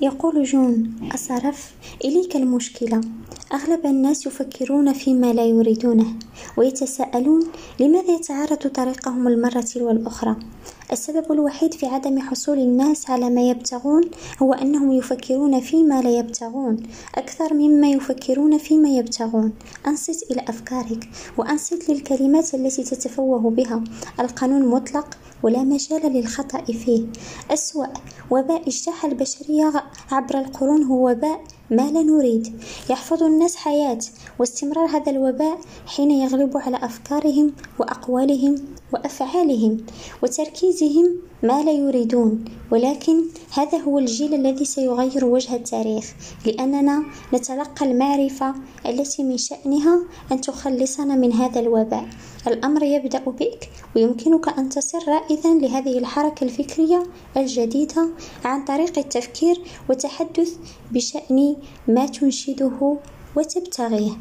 يقول جون أصرف؟ إليك المشكلة. أغلب الناس يفكرون فيما لا يريدونه ويتساءلون لماذا يتعارض طريقهم المرة والأخرى. السبب الوحيد في عدم حصول الناس على ما يبتغون هو أنهم يفكرون فيما لا يبتغون. أكثر مما يفكرون فيما يبتغون. أنصت إلى أفكارك وأنصت للكلمات التي تتفوه بها. القانون مطلق ولا مجال للخطأ فيه. أسوأ وباء اجتاح البشرية عبر القرون هو وباء ما لا نريد. يحفظ الناس حياة واستمرار هذا الوباء حين يغلب على أفكارهم وأقوالهم وأفعالهم وتركيزهم ما لا يريدون. ولكن هذا هو الجيل الذي سيغير وجه التاريخ لأننا نتلقى المعرفة التي من شأنها أن تخلصنا من هذا الوباء. الأمر يبدأ بك ويمكنك أن تصير رائدا لهذه الحركة الفكرية الجديدة عن طريق التفكير والتحدث بشأن ما تنشده وتبتغيه.